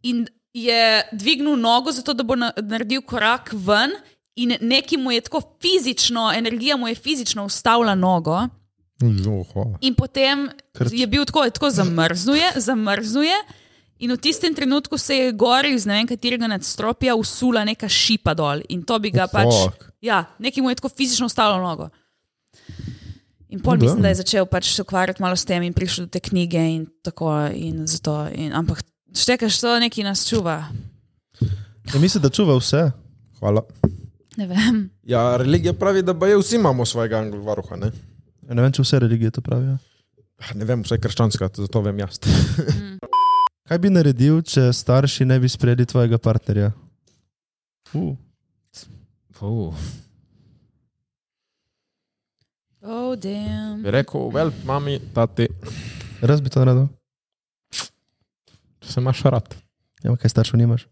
C: in je dvignil nogo, zato da bo na, naredil korak ven, in neki mu je tako fizično, energija mu je fizično ustavila nogo.
A: Oho.
C: In potem je bil tako, tako zamrznuje, zamrznuje. In v tistem trenutku se je gori iz ne vem katerega nadstropja usula neka šipa dol. In to bi ga
A: Oh,
C: pač.
A: fuck.
C: Ja, nekaj mu je tako fizično ustavilo nogo. In pol
A: No,
C: mislim,
A: da.
C: je začel pač se ukvarjati malo s tem in prišel do te knjige in tako. In zato, in, ampak štekaš, to nekaj nas čuva.
D: Ja, mislim, da čuva vse.
A: Hvala.
C: Ne vem.
A: Ja, religija pravi, da baje vsi imamo svojega angel varuha, ne?
D: Ja, ne vem, če vse religije to pravijo.
A: Ne vem, vse krščanska, zato vem jaz.
D: Kaj bi naredil, če starši ne bi sprejeli tvojega partnerja? Uh.
A: Uh.
C: Oh, damn.
A: Bi rekel, vel, mami, tati,
D: Raz bi to naredil.
A: če se imaš rad.
D: Ja, kaj staršev nimaš?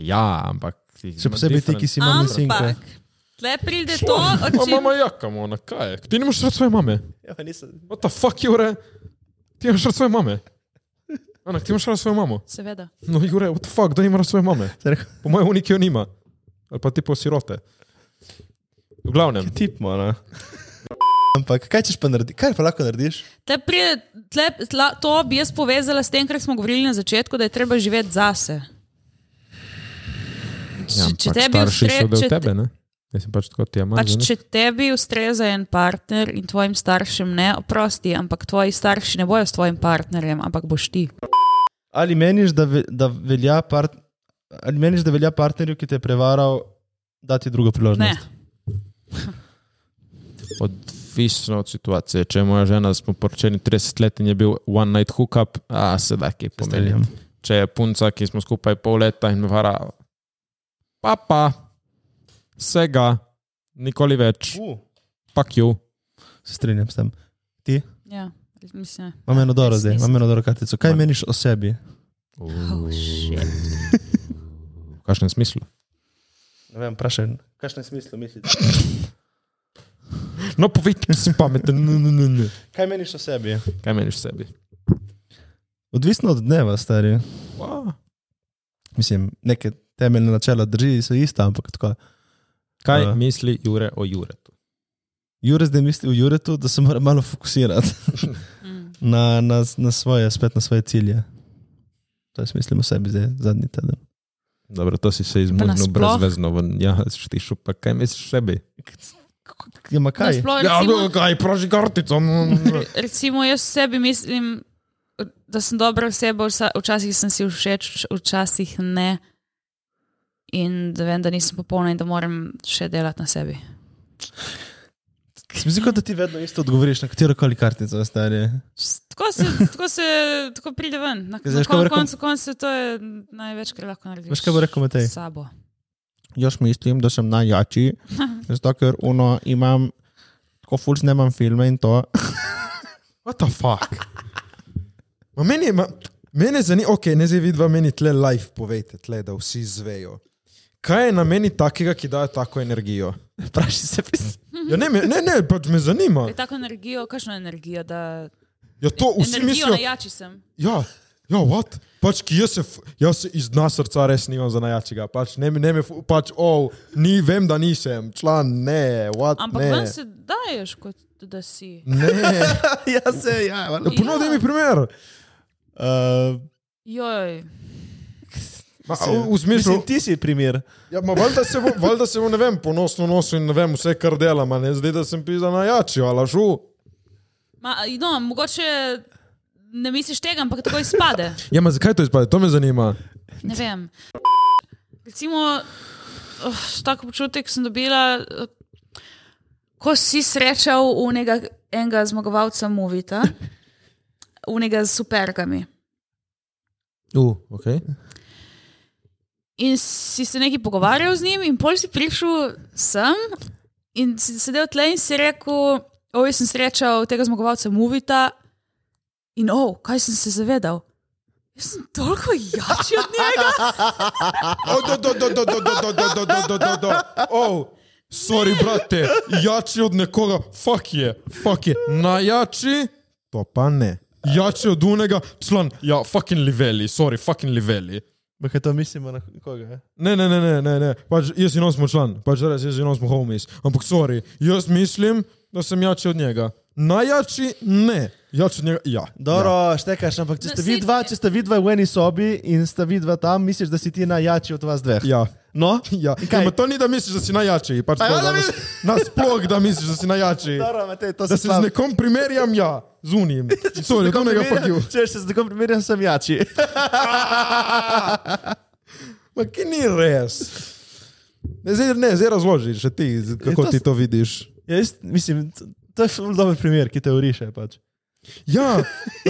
A: Ja, ampak.
D: Še posebej ti, ki si mami sinke.
C: Tle pride to,
A: Ma
C: čem
A: mama jaka, ona, kaj je? Ti nimaš rad svoje mame.
D: Ja, nisem.
A: What the fuck, Jure? Ti imaš rad svoje mame. Ana, ti imaš rad svojo mamo.
C: Seveda.
A: No, Jure, what the fuck, kdo nima rad svoje mame? Po mojem uniki jo nima. Ali pa ti po sirote. V glavnem.
D: Tip, mana. Ampak kaj češ pa narediti? Kaj pa lahko narediš?
C: Tle pride, tle, tla, to bi jaz povezala s tem, kar smo govorili na začetku, da je treba živeti zase.
A: Ja,
C: Če, če
A: pač
C: tebi
A: so del
C: če,
A: tebe, ne? Sem pač tako imam.
C: pač, če tebi ustreza en partner in tvojim staršem ne, oprosti, ampak tvoji starši ne bojo s tvojim partnerjem, ampak boš ti.
D: Ali meniš, da, ve, da, velja, part, ali meniš, da velja partnerju, ki te je prevaral, dati drugo
C: Ne.
D: priložnost?
A: Odvisno od situacije. Če je moja žena, smo poročeni 30 let in je bil one night hookup, a sedaj kaj pomeni. Če je punca, ki smo skupaj pol leta in me vara, papa, vsega, nikoli več,
D: Uh,
A: pak ju.
D: se strinjam s tem. Ti?
C: Ja, mislim.
D: Imam eno dobro zdaj, imam eno dobro kartico. Kaj meniš o sebi?
C: Oh, shit.
A: V kakšnem smislu?
D: Ne vem, vprašaj, v kakšnem smislu misliš?
A: No, povejte, da si pameten. N, n, n, n.
D: Kaj meniš o sebi?
A: Kaj meniš o sebi?
D: Odvisno od dneva, stari.
A: Wow.
D: Mislim, neke temeljne načela drži, so ista, ampak tako.
A: Kaj
D: Ja.
A: misli Jure o Juretu?
D: Jure zdaj misli v Juretu, da se mora malo fokusirati na, na, na svoje, spet na svoje cilje. To jaz mislim o sebi zdaj, zadnji teden.
A: Dobro, to si se izmuznil brezvezno. ven. Ja, štišu, pa kaj misliš o sebi?
D: Ja, ma kaj?
C: Nasploh,
A: Ja,
C: recimo,
A: kaj, proži kartico.
C: recimo, jaz sebi mislim, da sem dobra oseba, včasih sem si všeč, včasih ne. In da vem, da nisem popolna in da moram še delati na sebi.
D: Se mi zdi, da ti vedno isto odgovoriš na katero koli kartico, stari.
C: Tako se, tako se tako pride ven. Na,
D: Zdaj,
C: na kon,
D: rekel-
C: koncu konca to je največ, kar lahko narediš.
D: Veš, kaj bo rekel Matej?
C: Sabo.
D: Jaz mislim, da sem najjači, zato ker uno imam, tako ful snemam filme in to.
A: What the fuck? Ma meni, ma, mene zanima, ok, ne zdaj vidva meni tle live, povejte tle, da vsi zvejo. Kaj je na meni takega, ki daje tako energijo?
D: Vprašaj se, pis.
A: Ja, ne, ne, ne, pač me zanima.
C: Je tako energijo, kakšno energijo, da
A: Ja, to vsi
C: energijo
A: mislijo.
C: najjači sem.
A: Ja, ja, what? Pač, ki jaz se, jaz se iz dna srca res nimam za najjačega. Pač, ne, ne pač, oh, ni, vem, da nisem, član, ne, what,
C: Ampak
A: ne.
C: ven se daješ, kot da si.
A: Ne,
D: ja, se, ja.
A: ja, ponudi mi primer.
D: Uh,
C: Joj.
A: Ma, v, v smislu,
D: Mislim, ti si primer.
A: ja, ma, valjda se bo, valjda se bo, ne vem, ponosno nosil in ne vem, vse kar delam, a ne zdaj, da sem pisa najjači, ali žu.
C: Ma, no, mogoče ne misliš tega, ampak tako izpade.
A: Ja, ma zakaj to izpade? To me zanima.
C: Ne vem. Recimo, oh, tako občutek sem dobila, ko si srečal unega, enega zmagovalca Movita, unega s supergami.
A: Uh, okay.
C: In si se nekaj pogovarjal z njim, in pol si prišel sem in si sedel tle in si rekel, oj, sem srečal tega zmagovalca Movita in oh, kaj sem se zavedal. Jaz sem toliko jači od njega.
A: Oh. Oh, sorry, brate, jači od nekoga, fuck je, fuck je. Najjači, to pa ne. Jači od unega, član, ja, fucking liveli, sorry, fucking liveli.
D: Ma kaj to mislimo na koga? eh?
A: Ne, ne, ne, ne, ne, ne. Pač, jaz in on smo član, pač res, jaz in on smo homies. Ampak, sorry, jaz mislim, da sem jači od njega. Najjači, ne. Jači od njega, ja.
D: Dobro, ja. štekaš, ampak če ste
C: saj-
D: vidva, če ste vidva v eni sobi in ste vidva tam, misliš, da si ti najjači od vas dveh.
A: Ja.
D: No?
A: Ja, ja, to ni, da misliš, da si najjači, pač
D: Pa ja, da
A: nas, nasploh, da misliš, da si najjači.
D: Dobro, Matej, to
A: Da
D: se
A: se z nekom primerjam, ja, z unim. Sorry, to nekaj fuck you.
D: Če se z nekom primerjam, sem jači.
A: Ma ki ni res. Ne, zdaj, ne, zdaj razloži, še ti, kako
D: to
A: ti to vidiš.
D: Ja, jaz, mislim, to je ful dober primer, ki te uriše. Pač.
A: Ja,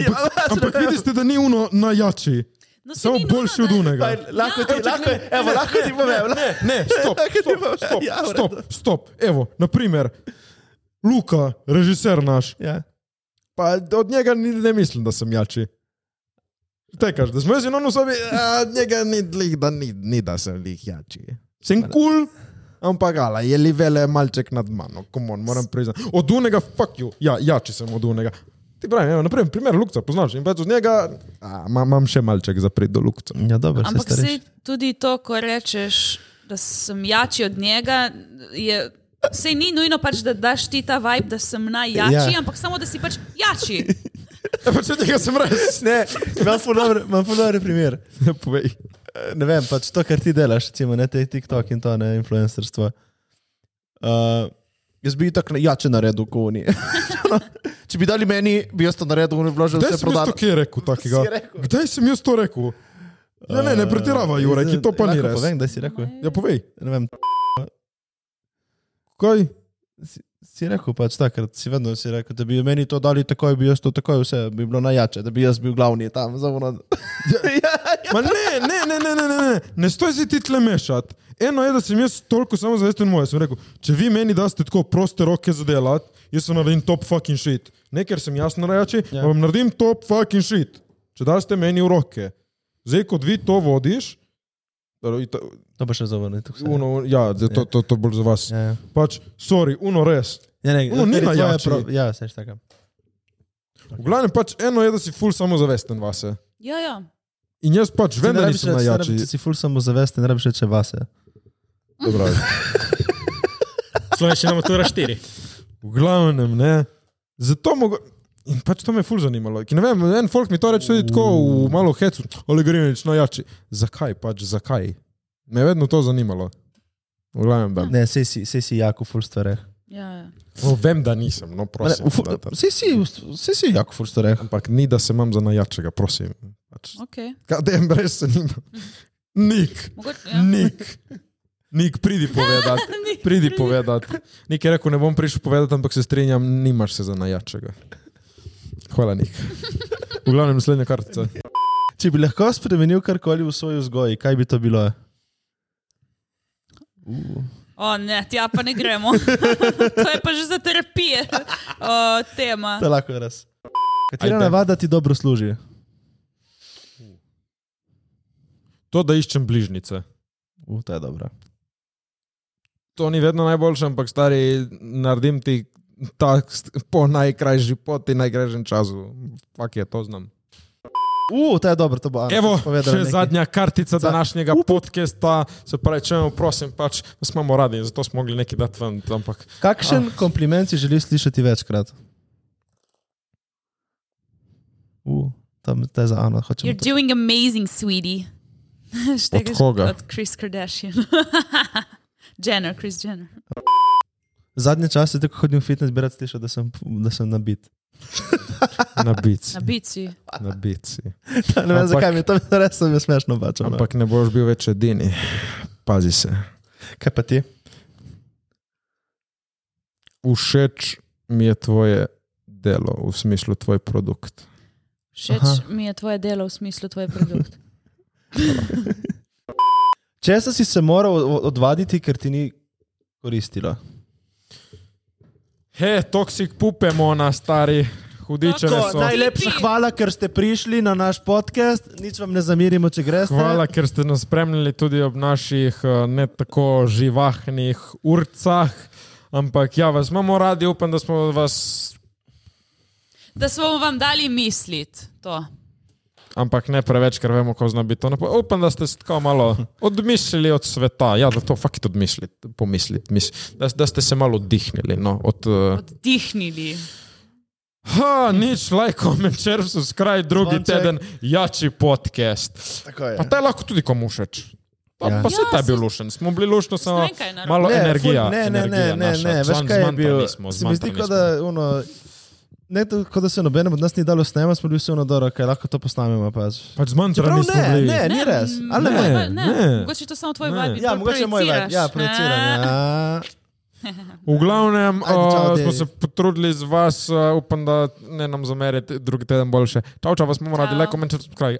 A: ampak, ampak vidiš, da ni uno najjači.
C: No,
A: Samo boljši od unega.
D: Pa, lahko ti, lahko, evo, lahko ti povem.
A: Ne, ne, stop, stop, stop,
D: Ja,
A: stop, stop. Evo, naprimer, Luka, režiser naš,
D: Ja.
A: pa od njega ni, ne mislim, da sem jači. Tekaš, da smo jaz in on v sobi, a, od njega ni, lih, da ni, ni, da sem lih jači. Sem kul, cool, ampak ala, je li vele malček nad mano, komon, moram priznati. Od unega, fuck you, ja, jači sem od unega. Ti pravim, evo, naprimer, primer Lukca, poznaš in pač od njega, imam še malček za prid do Lukca.
D: Ja, dobro,
C: Ampak se tudi to, ko rečeš, da sem jači od njega, je. Sej ni nujno pač, da daš ti ta vibe, da sem najjači,
D: Ja.
C: ampak samo, da si pač jači.
A: Ja, pač od njega sem res.
D: Ne, imam dober primer.
A: Ja, povej.
D: Eh, Ne vem, pač to, kar ti delaš, recimo, ne te TikTok in to, ne influencerstvo. Uh, jaz bi tako jače naredil, kot oni. Če bi dali meni, bi jaz to naredil, oni bi vložili
A: Kdaj
D: vse
A: to kje rekel takega? Kdaj sem jaz to rekel? Ne, ne, ne pretirava, Jurek, to pa ni res.
D: Povem, da si rekel.
A: Ja, povej.
D: Ne vem,
A: Kaj?
D: si, si rekel pač takrat, si vedno si rekel, da bi meni to dali takoj, bi jaz to takoj, vse bi bilo najjače, da bi jaz bil glavni tam. Za ono... ja, ja.
A: Ma ne, ne, ne, ne, ne, ne, ne, ne stoj si ti tle mešati. Eno je, da sem jaz toliko samozavesten moj, sem rekel, če vi meni daste tako proste roke za delati, jaz vam naredim top fucking shit. Ne, ker sem jasno reči,
D: Ja.
A: ja. vam naredim top fucking shit. Če daste meni v roke. Zdaj, kot vi to vodiš, i ta-
D: To pa še zavrniti.
A: uno, ja, zdaj to, to, to bolj za vas.
D: Ja, ja.
A: Pač, sorry, uno res.
D: Ja, ne,
A: Ono ni
D: prav- Ja, seš tako.
A: V glavnem pač eno je, da si ful samozavesten vase.
C: Ja, ja.
A: In jaz pač vem, da nisem najjači.
D: Če si ful samozavesten, ne rabiš reči vase.
A: Dobro.
F: Slovenščina matura 4.
A: V glavnem, ne. Zato mogo... In pač to me je ful zanimalo. Ki ne vem, en folk mi to reče tudi tako v malo hecu, ali Grinovič najjači. Zakaj pač, zakaj? Me je vedno to zanimalo. V glavnem, da.
D: Ne, sej si, sej si jako ful stvareh.
C: ja, ja.
A: No, vem, da nisem, no prosim. da, da.
D: Sej si, sej si jako ful stvareh.
A: Ampak ni, da se imam za najjačega, prosim. Pač,
C: Okay.
A: Kadem brez se nima. Nik,
C: Mogoče, ja.
A: nik. Nik, pridi povedati.
C: Nik,
A: Pridi povedati. Nik je rekel, ne bom prišel povedati, ampak se strinjam, nimaš se za najjačega. Hvala, Nik. V glavnem, naslednja kartica.
D: Če bi lahko spremenil karkoli v svoji vzgoji, kaj bi to bilo? Uh.
C: O, ne, tja pa ne gremo. to je pa že za terapije o, tema.
D: To je lahko res. Katera
A: Ajde.
D: navada ti dobro služi?
A: To, da iščem bližnjice.
D: Uh, to je dobro.
A: To ni vedno najboljše, ampak stari, naredim ti tak po najkrajši poti, najkrajšem času. Fak je, to znam.
D: Uh, to je dobro, to bo Ana
A: Evo, še
D: nekaj.
A: zadnja kartica
D: Za-
A: današnjega podcasta. Se pravi, če me prosim, pač imamo radi, zato smo mogli nekaj dati ven. Ampak
D: Kakšen kompliment si želiš slišati večkrat? Uh, tam to je za Ano, hočem.
C: You're doing amazing, sweetie.
A: Od koga?
C: Od Chris Kardashian. Jenner, Chris Jenner.
D: Zadnje čase, tako hodim v fitness, bi rad slišal, da sem, da sem nabit.
A: na bici.
C: Na bici.
A: Na bici.
D: ne vem,
A: Ampak-
D: zakaj mi je to res jaz smešno bačal. Ampak...
A: Ne boš bil več edini. Pazi se.
D: Kaj pa ti?
A: Všeč mi je tvoje delo, v smislu tvoj produkt.
C: Všeč mi je tvoje delo v smislu tvoj produkt.
D: Česa si se moral odvaditi, ker ti ni koristilo?
A: He, toksik pupemo na stari hudiče.
C: Tako,
A: So.
D: Najlepša hvala, ker ste prišli na naš podcast. Nič vam ne zamirimo, če greste.
A: Hvala, ker ste nas spremljali tudi ob naših eh, ne tako živahnih urcah. Ampak ja, vas imamo radi, upam, da smo vas,
C: Da smo vam dali misliti to.
A: Ampak ne preveč, ker vemo, kako zna biti to. Napo- Upam, da ste se tako malo odmislili od sveta. Ja, da to fakit odmisliti, pomisliti. Mis, da, da ste se malo oddihnili. No, od, uh,
C: Oddihnili.
A: ha, nič, like, comment, share, subscribe, drugi
D: Zvonček.
A: teden, jači podcast. Pa ta je lahko tudi komu všeč. Pa,
D: Ja.
A: pa se
C: Ja,
A: ta je bil lušen. Smo bili lušni samo
C: Znaj, kaj je narobe.
A: malo
D: Ne,
A: energija.
D: ful- Ne, ne, ne,
A: energija
D: ne,
A: naša.
D: ne. Veš,
A: Zman-
D: kaj je
A: zmanjkali
D: bil?
A: Smo,
D: Se mi zdi,
A: zmanjkali
D: kot
A: smo.
D: da, ono, ne, to, kot da se nobenem od nas ni dalo snemati, smo bili vsi ono dobro, kaj lahko to posnamemo. Pač.
A: Pač
D: Čeprav
A: zmanjkali smo
D: ne,
A: bili.
D: ne, ni res. Ali
A: Ne,
D: ne?
C: ne,
A: ne.
C: Mogoče to samo tvoj
A: Ne.
C: vibe.
D: Ja, mogoče je moj vibe. Ja, projiciram. Ja.
A: V glavnem
D: Ajde, čau,
A: uh,
D: Devi.
A: smo se potrudili z vas, uh, upam, da ne nam zamerite, drugi teden boljše. Čau, čau, vas bomo radi,
C: Čau.
A: le komentirajte, kraj.